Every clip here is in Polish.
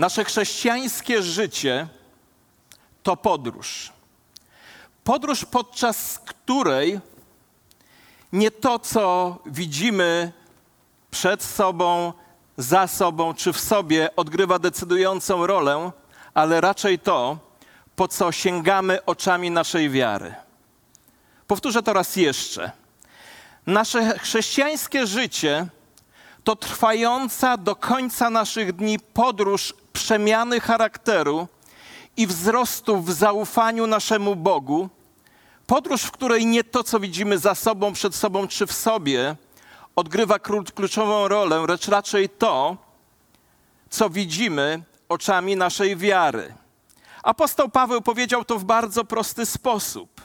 Nasze chrześcijańskie życie to podróż. Podróż, podczas której nie to, co widzimy przed sobą, za sobą czy w sobie, odgrywa decydującą rolę, ale raczej to, po co sięgamy oczami naszej wiary. Powtórzę to raz jeszcze. Nasze chrześcijańskie życie to trwająca do końca naszych dni podróż przemiany charakteru i wzrostu w zaufaniu naszemu Bogu. Podróż, w której nie to, co widzimy za sobą, przed sobą czy w sobie, odgrywa kluczową rolę, lecz raczej to, co widzimy oczami naszej wiary. Apostoł Paweł powiedział to w bardzo prosty sposób.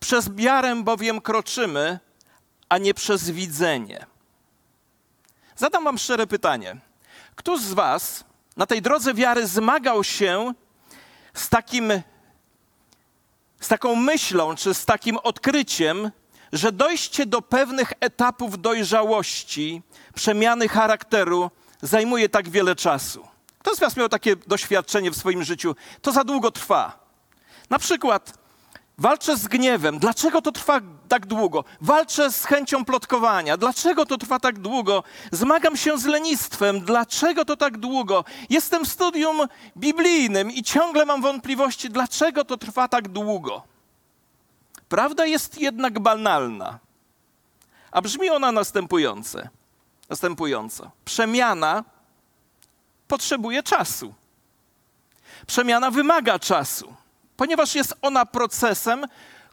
Przez wiarę bowiem kroczymy, a nie przez widzenie. Zadam wam szczere pytanie. Któż z was na tej drodze wiary zmagał się z takim z taką myślą czy z takim odkryciem, że dojście do pewnych etapów dojrzałości, przemiany charakteru zajmuje tak wiele czasu. Kto z Was miał takie doświadczenie w swoim życiu? To za długo trwa. Na przykład walczę z gniewem. Dlaczego to trwa tak długo? Walczę z chęcią plotkowania. Dlaczego to trwa tak długo? Zmagam się z lenistwem. Dlaczego to tak długo? Jestem w studium biblijnym i ciągle mam wątpliwości, dlaczego to trwa tak długo. Prawda jest jednak banalna, a brzmi ona następujące, następująco. Przemiana potrzebuje czasu. Przemiana wymaga czasu, ponieważ jest ona procesem,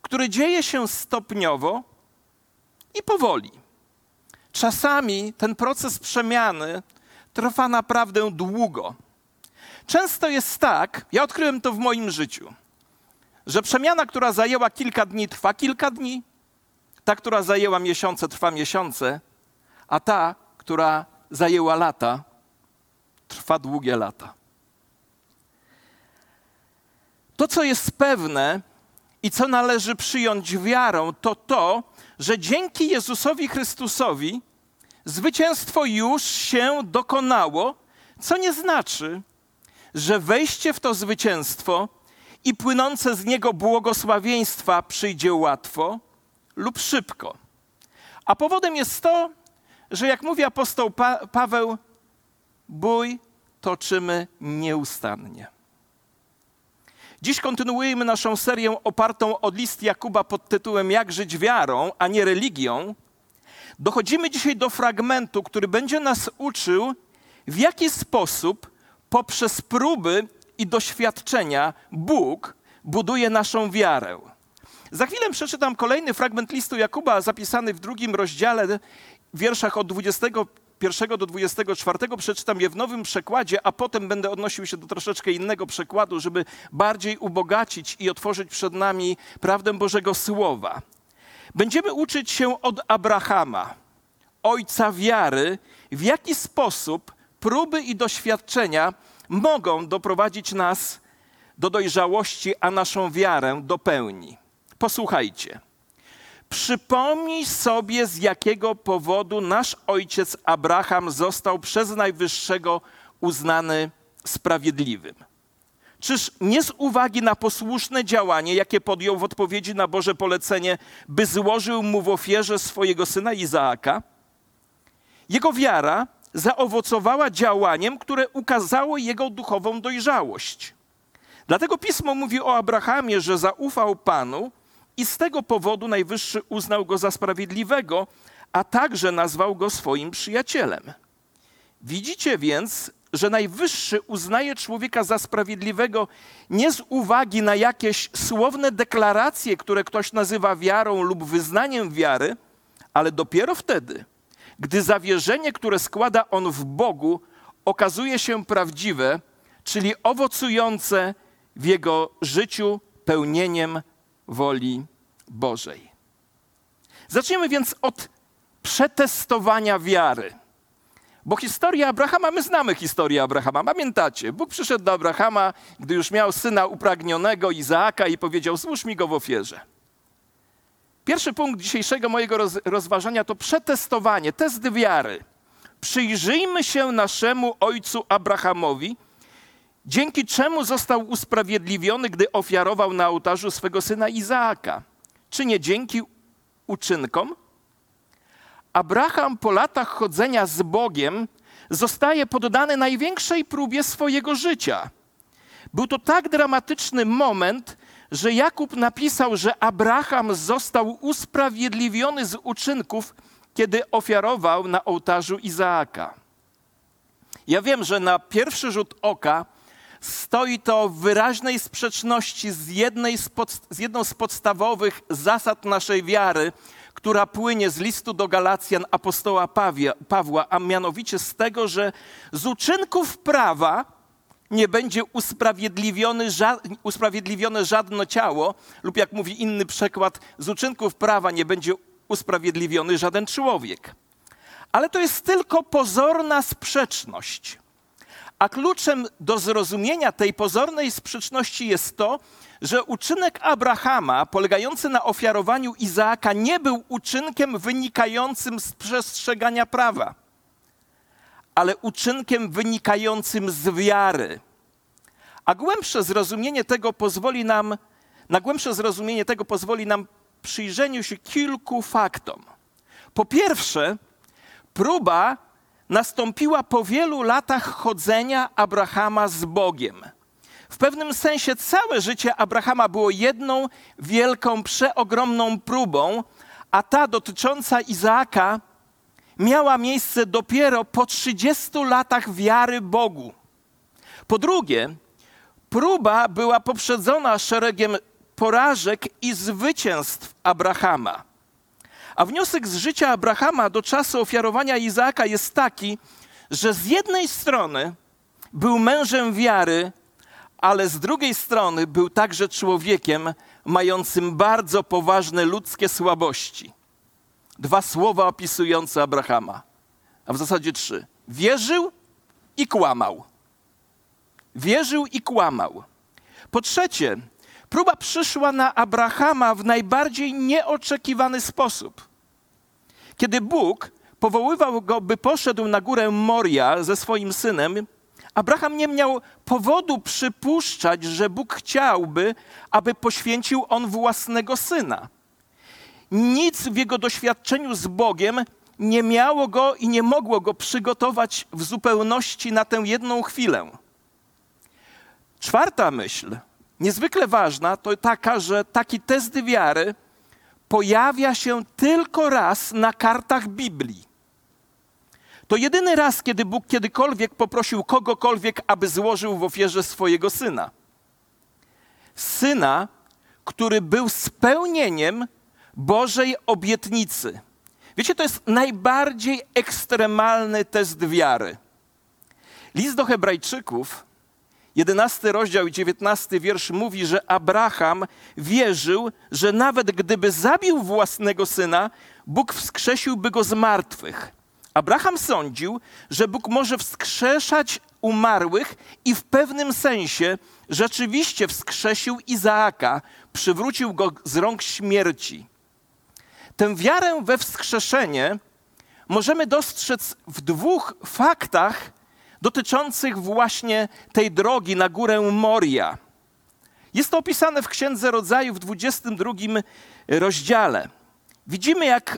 który dzieje się stopniowo i powoli. Czasami ten proces przemiany trwa naprawdę długo. Często jest tak, ja odkryłem to w moim życiu, że przemiana, która zajęła kilka dni, trwa kilka dni, ta, która zajęła miesiące, trwa miesiące, a ta, która zajęła lata, trwa długie lata. To, co jest pewne i co należy przyjąć wiarą, to to, że dzięki Jezusowi Chrystusowi zwycięstwo już się dokonało, co nie znaczy, że wejście w to zwycięstwo i płynące z niego błogosławieństwa przyjdzie łatwo lub szybko. A powodem jest to, że jak mówi apostoł pa Paweł, bój toczymy nieustannie. Dziś kontynuujemy naszą serię opartą o list Jakuba pod tytułem Jak żyć wiarą, a nie religią. Dochodzimy dzisiaj do fragmentu, który będzie nas uczył, w jaki sposób poprzez próby i doświadczenia Bóg buduje naszą wiarę. Za chwilę przeczytam kolejny fragment listu Jakuba zapisany w drugim rozdziale, w wierszach od 21 do 24. Przeczytam je w nowym przekładzie, a potem będę odnosił się do troszeczkę innego przekładu, żeby bardziej ubogacić i otworzyć przed nami prawdę Bożego Słowa. Będziemy uczyć się od Abrahama, ojca wiary, w jaki sposób próby i doświadczenia mogą doprowadzić nas do dojrzałości, a naszą wiarę do pełni. Posłuchajcie. Przypomnij sobie, z jakiego powodu nasz ojciec Abraham został przez Najwyższego uznany sprawiedliwym. Czyż nie z uwagi na posłuszne działanie, jakie podjął w odpowiedzi na Boże polecenie, by złożył mu w ofierze swojego syna Izaaka? Jego wiara zaowocowała działaniem, które ukazało jego duchową dojrzałość. Dlatego pismo mówi o Abrahamie, że zaufał Panu i z tego powodu Najwyższy uznał go za sprawiedliwego, a także nazwał go swoim przyjacielem. Widzicie więc, że Najwyższy uznaje człowieka za sprawiedliwego nie z uwagi na jakieś słowne deklaracje, które ktoś nazywa wiarą lub wyznaniem wiary, ale dopiero wtedy, gdy zawierzenie, które składa on w Bogu, okazuje się prawdziwe, czyli owocujące w jego życiu pełnieniem woli Bożej. Zacznijmy więc od przetestowania wiary. Bo historia Abrahama, my znamy historię Abrahama, pamiętacie? Bóg przyszedł do Abrahama, gdy już miał syna upragnionego Izaaka i powiedział: Złóż mi go w ofierze. Pierwszy punkt dzisiejszego mojego roz, rozważania to przetestowanie, test wiary. Przyjrzyjmy się naszemu ojcu Abrahamowi dzięki czemu został usprawiedliwiony, gdy ofiarował na ołtarzu swego syna Izaaka? Czy nie dzięki uczynkom? Abraham po latach chodzenia z Bogiem zostaje poddany największej próbie swojego życia. Był to tak dramatyczny moment, że Jakub napisał, że Abraham został usprawiedliwiony z uczynków, kiedy ofiarował na ołtarzu Izaaka. Ja wiem, że na pierwszy rzut oka stoi to w wyraźnej sprzeczności z, jednej z, pod, z jedną z podstawowych zasad naszej wiary, która płynie z listu do Galacjan apostoła Pawia, Pawła, a mianowicie z tego, że z uczynków prawa nie będzie usprawiedliwiony, usprawiedliwione żadne ciało, lub jak mówi inny przekład, z uczynków prawa nie będzie usprawiedliwiony żaden człowiek. Ale to jest tylko pozorna sprzeczność. A kluczem do zrozumienia tej pozornej sprzeczności jest to, że uczynek Abrahama, polegający na ofiarowaniu Izaaka, nie był uczynkiem wynikającym z przestrzegania prawa, ale uczynkiem wynikającym z wiary. A głębsze zrozumienie tego pozwoli nam, na głębsze zrozumienie tego pozwoli nam przyjrzeniu się kilku faktom. Po pierwsze, próba nastąpiła po wielu latach chodzenia Abrahama z Bogiem. W pewnym sensie całe życie Abrahama było jedną wielką, przeogromną próbą, a ta dotycząca Izaaka miała miejsce dopiero po 30 latach wiary Bogu. Po drugie, próba była poprzedzona szeregiem porażek i zwycięstw Abrahama. A wniosek z życia Abrahama do czasu ofiarowania Izaaka jest taki, że z jednej strony był mężem wiary, ale z drugiej strony był także człowiekiem mającym bardzo poważne ludzkie słabości. Dwa słowa opisujące Abrahama, a w zasadzie trzy. Wierzył i kłamał. Wierzył i kłamał. Po trzecie, próba przyszła na Abrahama w najbardziej nieoczekiwany sposób. Kiedy Bóg powoływał go, by poszedł na górę Moria ze swoim synem, Abraham nie miał powodu przypuszczać, że Bóg chciałby, aby poświęcił on własnego syna. Nic w jego doświadczeniu z Bogiem nie miało go i nie mogło go przygotować w zupełności na tę jedną chwilę. Czwarta myśl, niezwykle ważna, to taka, że taki test wiary pojawia się tylko raz na kartach Biblii. To jedyny raz, kiedy Bóg kiedykolwiek poprosił kogokolwiek, aby złożył w ofierze swojego syna. Syna, który był spełnieniem Bożej obietnicy. Wiecie, to jest najbardziej ekstremalny test wiary. List do Hebrajczyków, 11 rozdział i 19 wiersz mówi, że Abraham wierzył, że nawet gdyby zabił własnego syna, Bóg wskrzesiłby go z martwych. Abraham sądził, że Bóg może wskrzeszać umarłych i w pewnym sensie rzeczywiście wskrzesił Izaaka, przywrócił go z rąk śmierci. Tę wiarę we wskrzeszenie możemy dostrzec w dwóch faktach dotyczących właśnie tej drogi na górę Moria. Jest to opisane w Księdze Rodzaju w 22 rozdziale. Widzimy, jak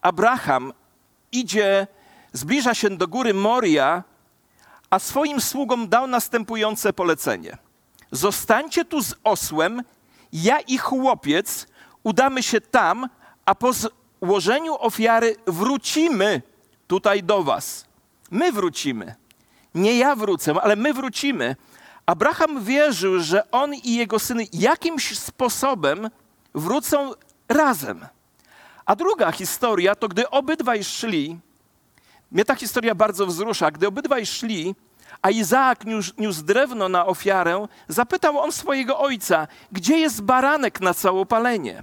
Abraham idzie, zbliża się do góry Moria, a swoim sługom dał następujące polecenie: Zostańcie tu z osłem, ja i chłopiec udamy się tam, a po złożeniu ofiary wrócimy tutaj do was. My wrócimy. Nie ja wrócę, ale my wrócimy. Abraham wierzył, że on i jego syny jakimś sposobem wrócą razem. A druga historia to gdy obydwaj szli, mnie ta historia bardzo wzrusza, gdy obydwaj szli, a Izaak niósł, niósł drewno na ofiarę, zapytał on swojego ojca, gdzie jest baranek na całopalenie?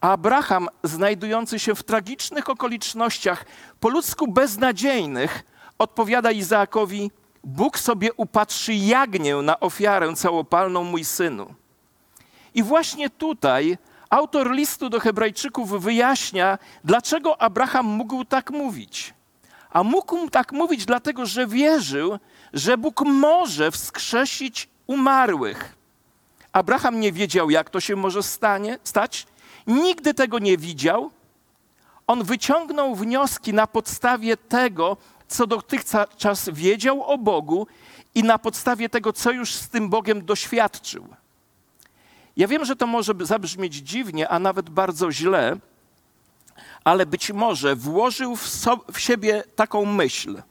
Abraham, znajdujący się w tragicznych okolicznościach, po ludzku beznadziejnych, odpowiada Izaakowi: Bóg sobie upatrzy jagnię na ofiarę całopalną, mój synu. I właśnie tutaj Autor listu do Hebrajczyków wyjaśnia, dlaczego Abraham mógł tak mówić. A mógł tak mówić dlatego, że wierzył, że Bóg może wskrzesić umarłych. Abraham nie wiedział, jak to się może stanie, stać. Nigdy tego nie widział. On wyciągnął wnioski na podstawie tego, co dotychczas wiedział o Bogu i na podstawie tego, co już z tym Bogiem doświadczył. Ja wiem, że to może zabrzmieć dziwnie, a nawet bardzo źle, ale być może włożył w, so, w siebie taką myśl,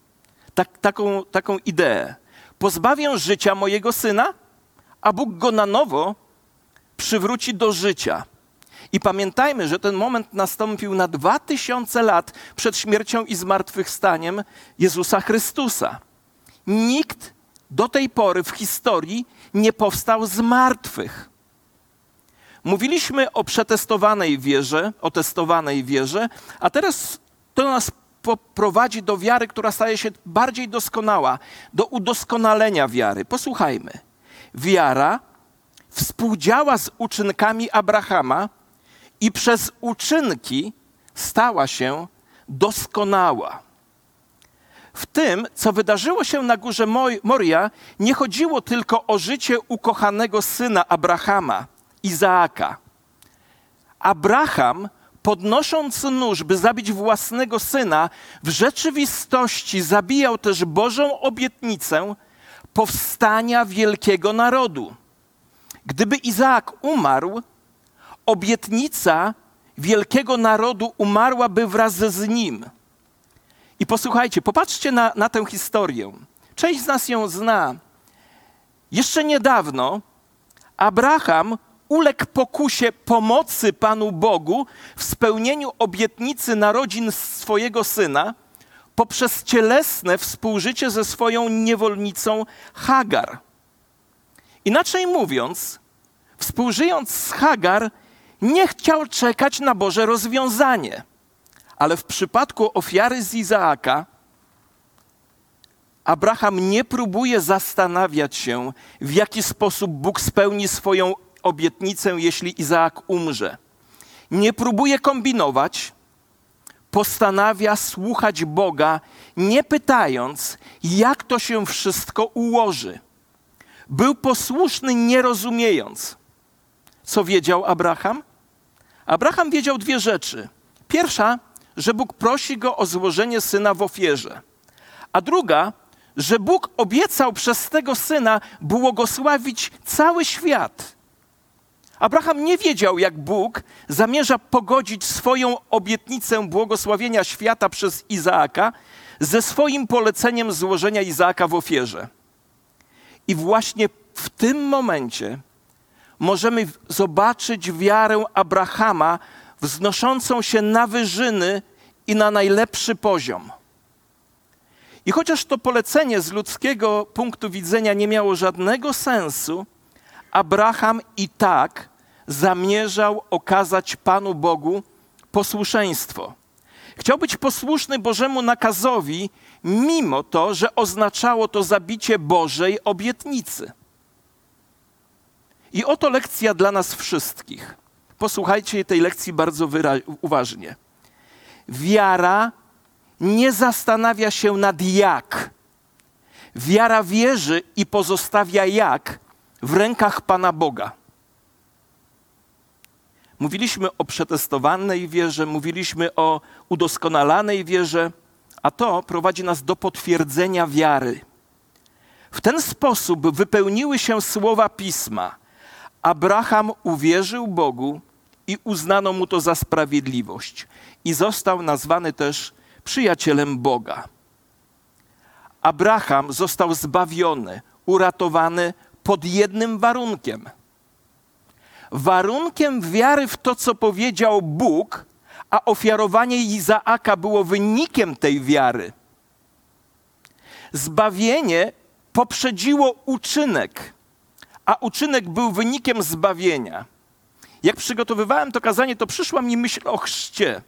tak, taką, taką ideę. Pozbawię życia mojego syna, a Bóg go na nowo przywróci do życia. I pamiętajmy, że ten moment nastąpił na dwa tysiące lat przed śmiercią i zmartwychwstaniem Jezusa Chrystusa. Nikt do tej pory w historii nie powstał z martwych. Mówiliśmy o przetestowanej wierze, o testowanej wierze, a teraz to nas prowadzi do wiary, która staje się bardziej doskonała, do udoskonalenia wiary. Posłuchajmy. Wiara współdziała z uczynkami Abrahama i przez uczynki stała się doskonała. W tym, co wydarzyło się na górze Moria, nie chodziło tylko o życie ukochanego syna Abrahama, Izaaka. Abraham, podnosząc nóż, by zabić własnego syna, w rzeczywistości zabijał też Bożą obietnicę powstania wielkiego narodu. Gdyby Izaak umarł, obietnica wielkiego narodu umarłaby wraz z nim. I posłuchajcie, popatrzcie na, na tę historię. Część z nas ją zna. Jeszcze niedawno Abraham uległ pokusie pomocy Panu Bogu w spełnieniu obietnicy narodzin swojego syna poprzez cielesne współżycie ze swoją niewolnicą Hagar. Inaczej mówiąc, współżyjąc z Hagar, nie chciał czekać na Boże rozwiązanie. Ale w przypadku ofiary z Izaaka, Abraham nie próbuje zastanawiać się, w jaki sposób Bóg spełni swoją obietnicę, jeśli Izaak umrze. Nie próbuje kombinować, postanawia słuchać Boga, nie pytając, jak to się wszystko ułoży. Był posłuszny, nie rozumiejąc. Co wiedział Abraham? Abraham wiedział dwie rzeczy. Pierwsza, że Bóg prosi go o złożenie syna w ofierze. A druga, że Bóg obiecał przez tego syna błogosławić cały świat. Abraham nie wiedział, jak Bóg zamierza pogodzić swoją obietnicę błogosławienia świata przez Izaaka ze swoim poleceniem złożenia Izaaka w ofierze. I właśnie w tym momencie możemy zobaczyć wiarę Abrahama wznoszącą się na wyżyny i na najlepszy poziom. I chociaż to polecenie z ludzkiego punktu widzenia nie miało żadnego sensu, Abraham i tak zamierzał okazać Panu Bogu posłuszeństwo. Chciał być posłuszny Bożemu nakazowi, mimo to, że oznaczało to zabicie Bożej obietnicy. I oto lekcja dla nas wszystkich. Posłuchajcie tej lekcji bardzo uważnie. Wiara nie zastanawia się nad jak. Wiara wierzy i pozostawia jak w rękach Pana Boga. Mówiliśmy o przetestowanej wierze, mówiliśmy o udoskonalanej wierze, a to prowadzi nas do potwierdzenia wiary. W ten sposób wypełniły się słowa pisma. Abraham uwierzył Bogu i uznano mu to za sprawiedliwość, i został nazwany też przyjacielem Boga. Abraham został zbawiony, uratowany pod jednym warunkiem. Warunkiem wiary w to, co powiedział Bóg, a ofiarowanie Izaaka było wynikiem tej wiary. Zbawienie poprzedziło uczynek, a uczynek był wynikiem zbawienia. Jak przygotowywałem to kazanie, to przyszła mi myśl o chrzcie.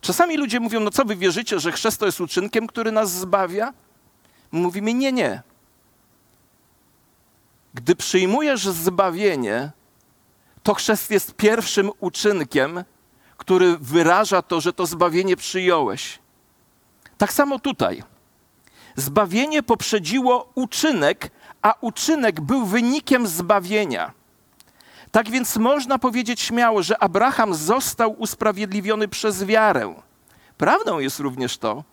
Czasami ludzie mówią, no co wy wierzycie, że chrzest to jest uczynkiem, który nas zbawia? Mówimy, nie, nie. Gdy przyjmujesz zbawienie, to chrzest jest pierwszym uczynkiem, który wyraża to, że to zbawienie przyjąłeś. Tak samo tutaj. Zbawienie poprzedziło uczynek, a uczynek był wynikiem zbawienia. Tak więc można powiedzieć śmiało, że Abraham został usprawiedliwiony przez wiarę. Prawdą jest również to,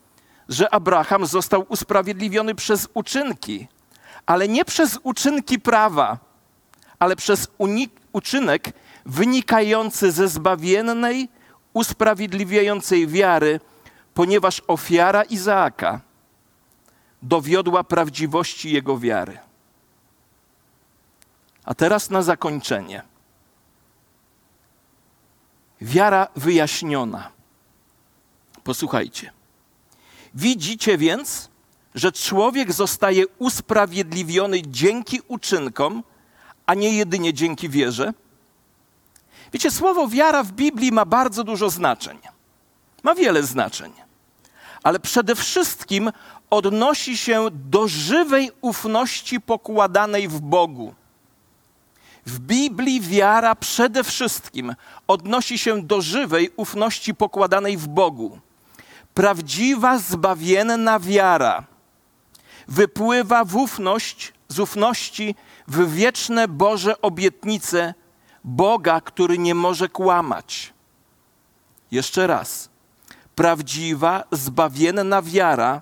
że Abraham został usprawiedliwiony przez uczynki, ale nie przez uczynki prawa, ale przez uczynek wynikający ze zbawiennej, usprawiedliwiającej wiary, ponieważ ofiara Izaaka dowiodła prawdziwości jego wiary. A teraz na zakończenie. Wiara wyjaśniona. Posłuchajcie. Widzicie więc, że człowiek zostaje usprawiedliwiony dzięki uczynkom, a nie jedynie dzięki wierze? Wiecie, słowo wiara w Biblii ma bardzo dużo znaczeń. Ma wiele znaczeń. Ale przede wszystkim odnosi się do żywej ufności pokładanej w Bogu. W Biblii wiara przede wszystkim odnosi się do żywej ufności pokładanej w Bogu. Prawdziwa, zbawienna wiara wypływa w ufność, z ufności w wieczne Boże obietnice Boga, który nie może kłamać. Jeszcze raz. Prawdziwa, zbawienna wiara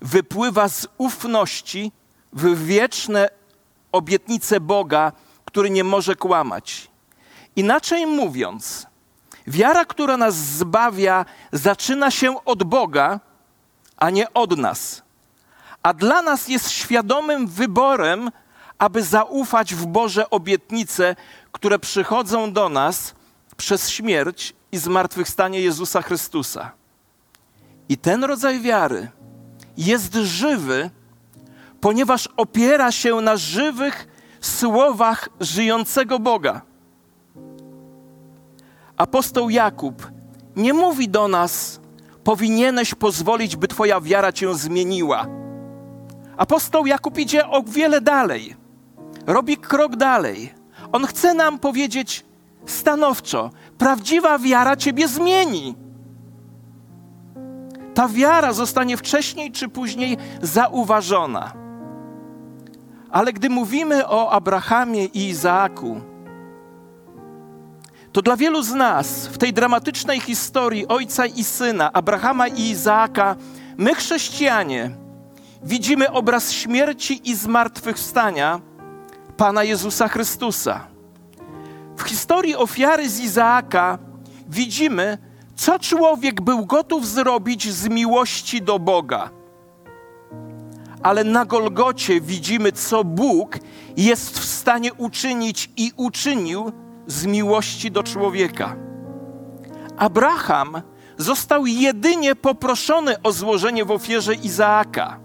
wypływa z ufności w wieczne obietnice Boga, który nie może kłamać. Inaczej mówiąc, wiara, która nas zbawia, zaczyna się od Boga, a nie od nas. A dla nas jest świadomym wyborem, aby zaufać w Boże obietnice, które przychodzą do nas przez śmierć i zmartwychwstanie Jezusa Chrystusa. I ten rodzaj wiary jest żywy, ponieważ opiera się na żywych słowach żyjącego Boga. Apostoł Jakub nie mówi do nas, powinieneś pozwolić, by Twoja wiara cię zmieniła. Apostoł Jakub idzie o wiele dalej, robi krok dalej. On chce nam powiedzieć stanowczo: prawdziwa wiara Ciebie zmieni. Ta wiara zostanie wcześniej czy później zauważona. Ale gdy mówimy o Abrahamie i Izaaku, to dla wielu z nas w tej dramatycznej historii ojca i syna, Abrahama i Izaaka, my chrześcijanie widzimy obraz śmierci i zmartwychwstania Pana Jezusa Chrystusa. W historii ofiary z Izaaka widzimy, co człowiek był gotów zrobić z miłości do Boga. Ale na Golgocie widzimy, co Bóg jest w stanie uczynić i uczynił z miłości do człowieka. Abraham został jedynie poproszony o złożenie w ofierze Izaaka.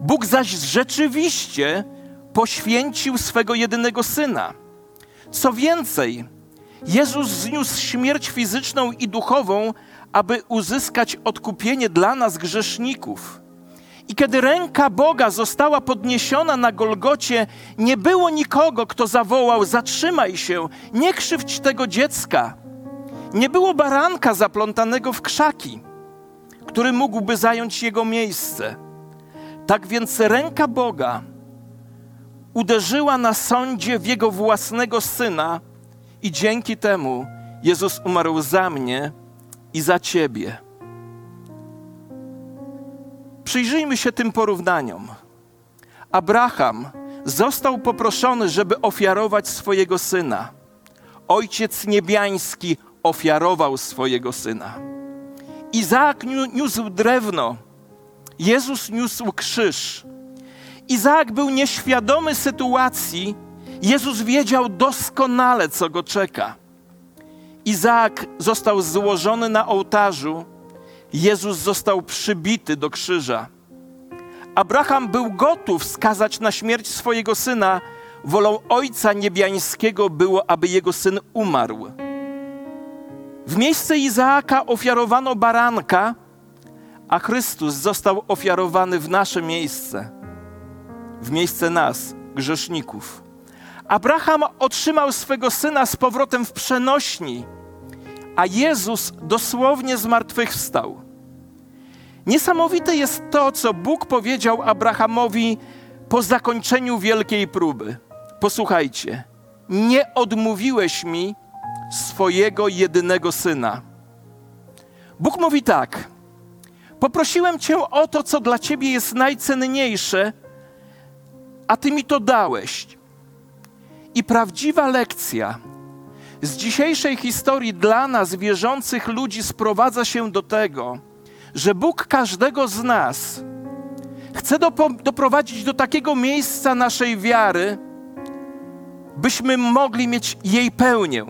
Bóg zaś rzeczywiście poświęcił swego jedynego syna. Co więcej, Jezus zniósł śmierć fizyczną i duchową, aby uzyskać odkupienie dla nas, grzeszników. I kiedy ręka Boga została podniesiona na Golgocie, nie było nikogo, kto zawołał: Zatrzymaj się, nie krzywdź tego dziecka. Nie było baranka zaplątanego w krzaki, który mógłby zająć jego miejsce. Tak więc ręka Boga uderzyła na sądzie w jego własnego syna, i dzięki temu Jezus umarł za mnie i za ciebie. Przyjrzyjmy się tym porównaniom. Abraham został poproszony, żeby ofiarować swojego syna. Ojciec niebiański ofiarował swojego syna. Izaak niósł drewno, Jezus niósł krzyż. Izaak był nieświadomy sytuacji, Jezus wiedział doskonale, co go czeka. Izaak został złożony na ołtarzu, Jezus został przybity do krzyża. Abraham był gotów skazać na śmierć swojego syna, wolą Ojca Niebiańskiego było, aby jego syn umarł. W miejsce Izaaka ofiarowano baranka, a Chrystus został ofiarowany w nasze miejsce, w miejsce nas, grzeszników. Abraham otrzymał swego syna z powrotem w przenośni, a Jezus dosłownie zmartwychwstał. Niesamowite jest to, co Bóg powiedział Abrahamowi po zakończeniu wielkiej próby. Posłuchajcie, nie odmówiłeś mi swojego jedynego syna. Bóg mówi tak: Poprosiłem cię o to, co dla ciebie jest najcenniejsze, a ty mi to dałeś. I prawdziwa lekcja z dzisiejszej historii dla nas, wierzących ludzi, sprowadza się do tego, że Bóg każdego z nas chce doprowadzić do takiego miejsca naszej wiary, byśmy mogli mieć jej pełnię.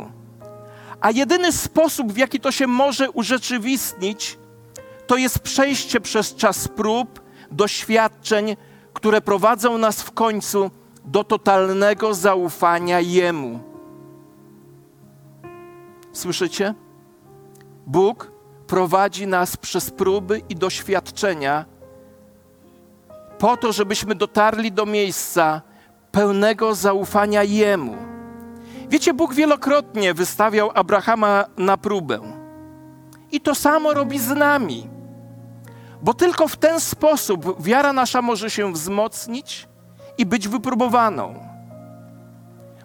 A jedyny sposób, w jaki to się może urzeczywistnić, to jest przejście przez czas prób, doświadczeń, które prowadzą nas w końcu do totalnego zaufania Jemu. Słyszycie? Bóg prowadzi nas przez próby i doświadczenia po to, żebyśmy dotarli do miejsca pełnego zaufania Jemu. Wiecie, Bóg wielokrotnie wystawiał Abrahama na próbę. I to samo robi z nami. Bo tylko w ten sposób wiara nasza może się wzmocnić i być wypróbowaną.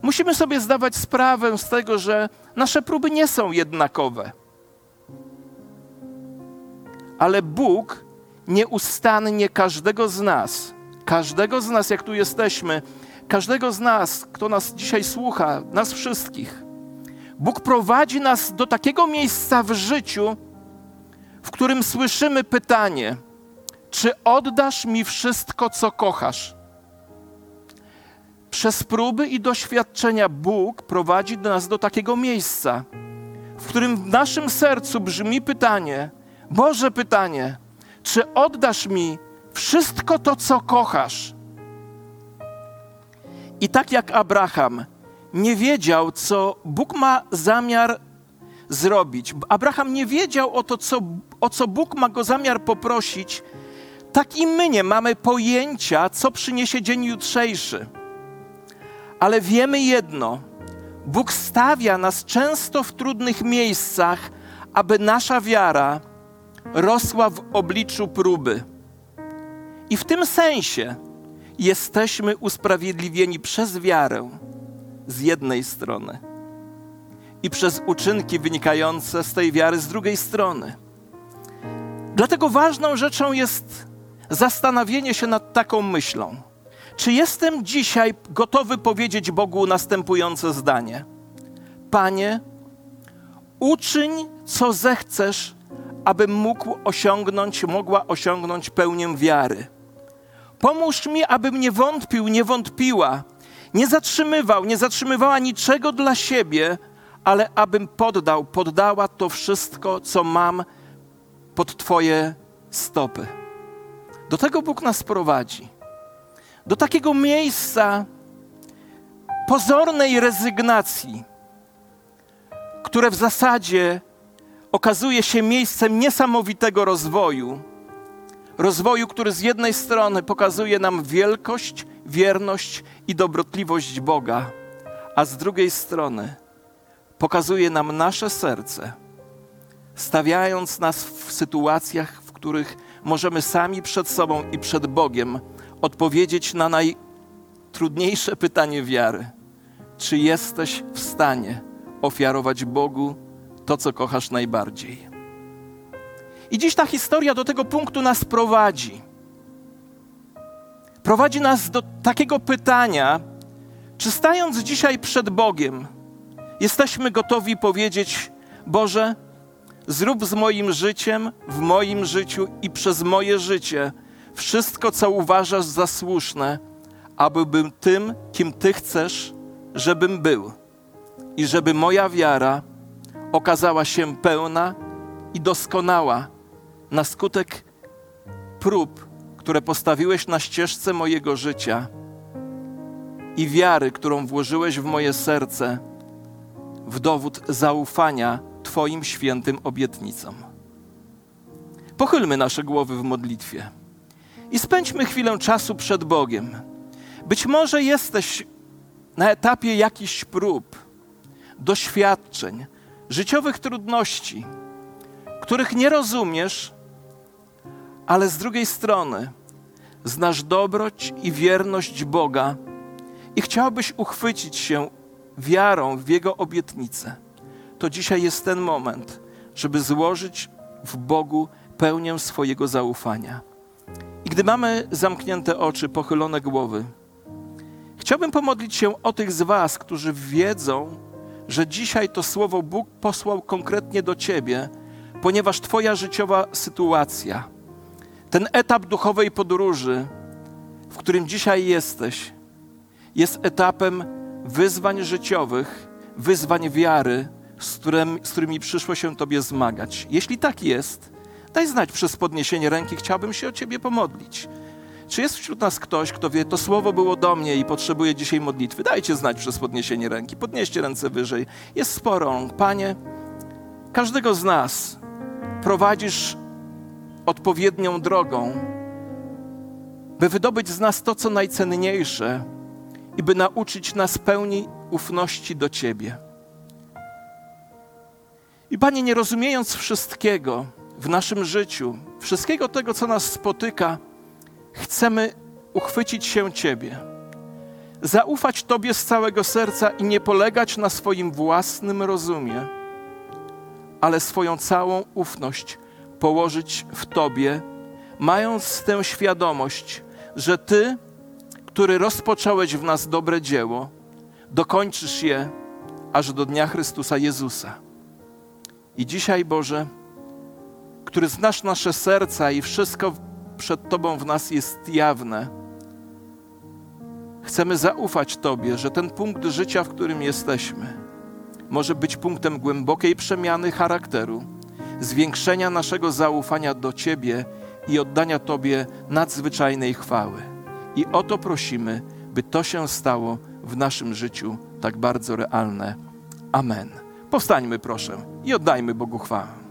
Musimy sobie zdawać sprawę z tego, że nasze próby nie są jednakowe. Ale Bóg nieustannie każdego z nas, każdego z nas, jak tu jesteśmy, każdego z nas, kto nas dzisiaj słucha, nas wszystkich, Bóg prowadzi nas do takiego miejsca w życiu, w którym słyszymy pytanie: Czy oddasz mi wszystko, co kochasz? Przez próby i doświadczenia Bóg prowadzi nas do takiego miejsca, w którym w naszym sercu brzmi pytanie, Boże pytanie, czy oddasz mi wszystko to, co kochasz? I tak jak Abraham nie wiedział, co Bóg ma zamiar zrobić, Abraham nie wiedział o to, co, o co Bóg ma go zamiar poprosić, tak i my nie mamy pojęcia, co przyniesie dzień jutrzejszy. Ale wiemy jedno: Bóg stawia nas często w trudnych miejscach, aby nasza wiara rosła w obliczu próby. I w tym sensie jesteśmy usprawiedliwieni przez wiarę z jednej strony i przez uczynki wynikające z tej wiary z drugiej strony. Dlatego ważną rzeczą jest zastanowienie się nad taką myślą. Czy jestem dzisiaj gotowy powiedzieć Bogu następujące zdanie? Panie, uczyń, co zechcesz, abym mógł osiągnąć, mogła osiągnąć pełnię wiary. Pomóż mi, abym nie wątpił, nie wątpiła, nie zatrzymywał, nie zatrzymywała niczego dla siebie, ale abym poddał, poddała to wszystko, co mam pod Twoje stopy. Do tego Bóg nas prowadzi. Do takiego miejsca pozornej rezygnacji, które w zasadzie okazuje się miejscem niesamowitego rozwoju. Rozwoju, który z jednej strony pokazuje nam wielkość, wierność i dobrotliwość Boga, a z drugiej strony pokazuje nam nasze serce, stawiając nas w sytuacjach, w których możemy sami przed sobą i przed Bogiem odpowiedzieć na najtrudniejsze pytanie wiary: czy jesteś w stanie ofiarować Bogu to, co kochasz najbardziej? I dziś ta historia do tego punktu nas prowadzi. Prowadzi nas do takiego pytania, czy stając dzisiaj przed Bogiem, jesteśmy gotowi powiedzieć: Boże, zrób z moim życiem, w moim życiu i przez moje życie wszystko, co uważasz za słuszne, aby tym, kim Ty chcesz, żebym był. I żeby moja wiara okazała się pełna i doskonała na skutek prób, które postawiłeś na ścieżce mojego życia i wiary, którą włożyłeś w moje serce, w dowód zaufania Twoim świętym obietnicom. Pochylmy nasze głowy w modlitwie i spędźmy chwilę czasu przed Bogiem. Być może jesteś na etapie jakichś prób, doświadczeń, życiowych trudności, których nie rozumiesz, ale z drugiej strony znasz dobroć i wierność Boga i chciałbyś uchwycić się wiarą w Jego obietnicę, to dzisiaj jest ten moment, żeby złożyć w Bogu pełnię swojego zaufania. I gdy mamy zamknięte oczy, pochylone głowy, chciałbym pomodlić się o tych z Was, którzy wiedzą, że dzisiaj to słowo Bóg posłał konkretnie do Ciebie, ponieważ Twoja życiowa sytuacja, ten etap duchowej podróży, w którym dzisiaj jesteś, jest etapem wyzwań życiowych, wyzwań wiary, z, którym, z którymi przyszło się Tobie zmagać. Jeśli tak jest, daj znać przez podniesienie ręki, chciałbym się o Ciebie pomodlić. Czy jest wśród nas ktoś, kto wie, to słowo było do mnie i potrzebuje dzisiaj modlitwy? Dajcie znać przez podniesienie ręki, podnieście ręce wyżej. Jest sporo Panie, każdego z nas prowadzisz odpowiednią drogą, by wydobyć z nas to, co najcenniejsze i by nauczyć nas pełni ufności do Ciebie. I Panie, nie rozumiejąc wszystkiego w naszym życiu, wszystkiego tego, co nas spotyka, chcemy uchwycić się Ciebie, zaufać Tobie z całego serca i nie polegać na swoim własnym rozumie, ale swoją całą ufność położyć w Tobie, mając tę świadomość, że Ty, który rozpocząłeś w nas dobre dzieło, dokończysz je aż do dnia Chrystusa Jezusa. I dzisiaj, Boże, który znasz nasze serca i wszystko przed Tobą w nas jest jawne, chcemy zaufać Tobie, że ten punkt życia, w którym jesteśmy, może być punktem głębokiej przemiany charakteru, zwiększenia naszego zaufania do Ciebie i oddania Tobie nadzwyczajnej chwały. I o to prosimy, by to się stało w naszym życiu tak bardzo realne. Amen. Powstańmy proszę i oddajmy Bogu chwałę.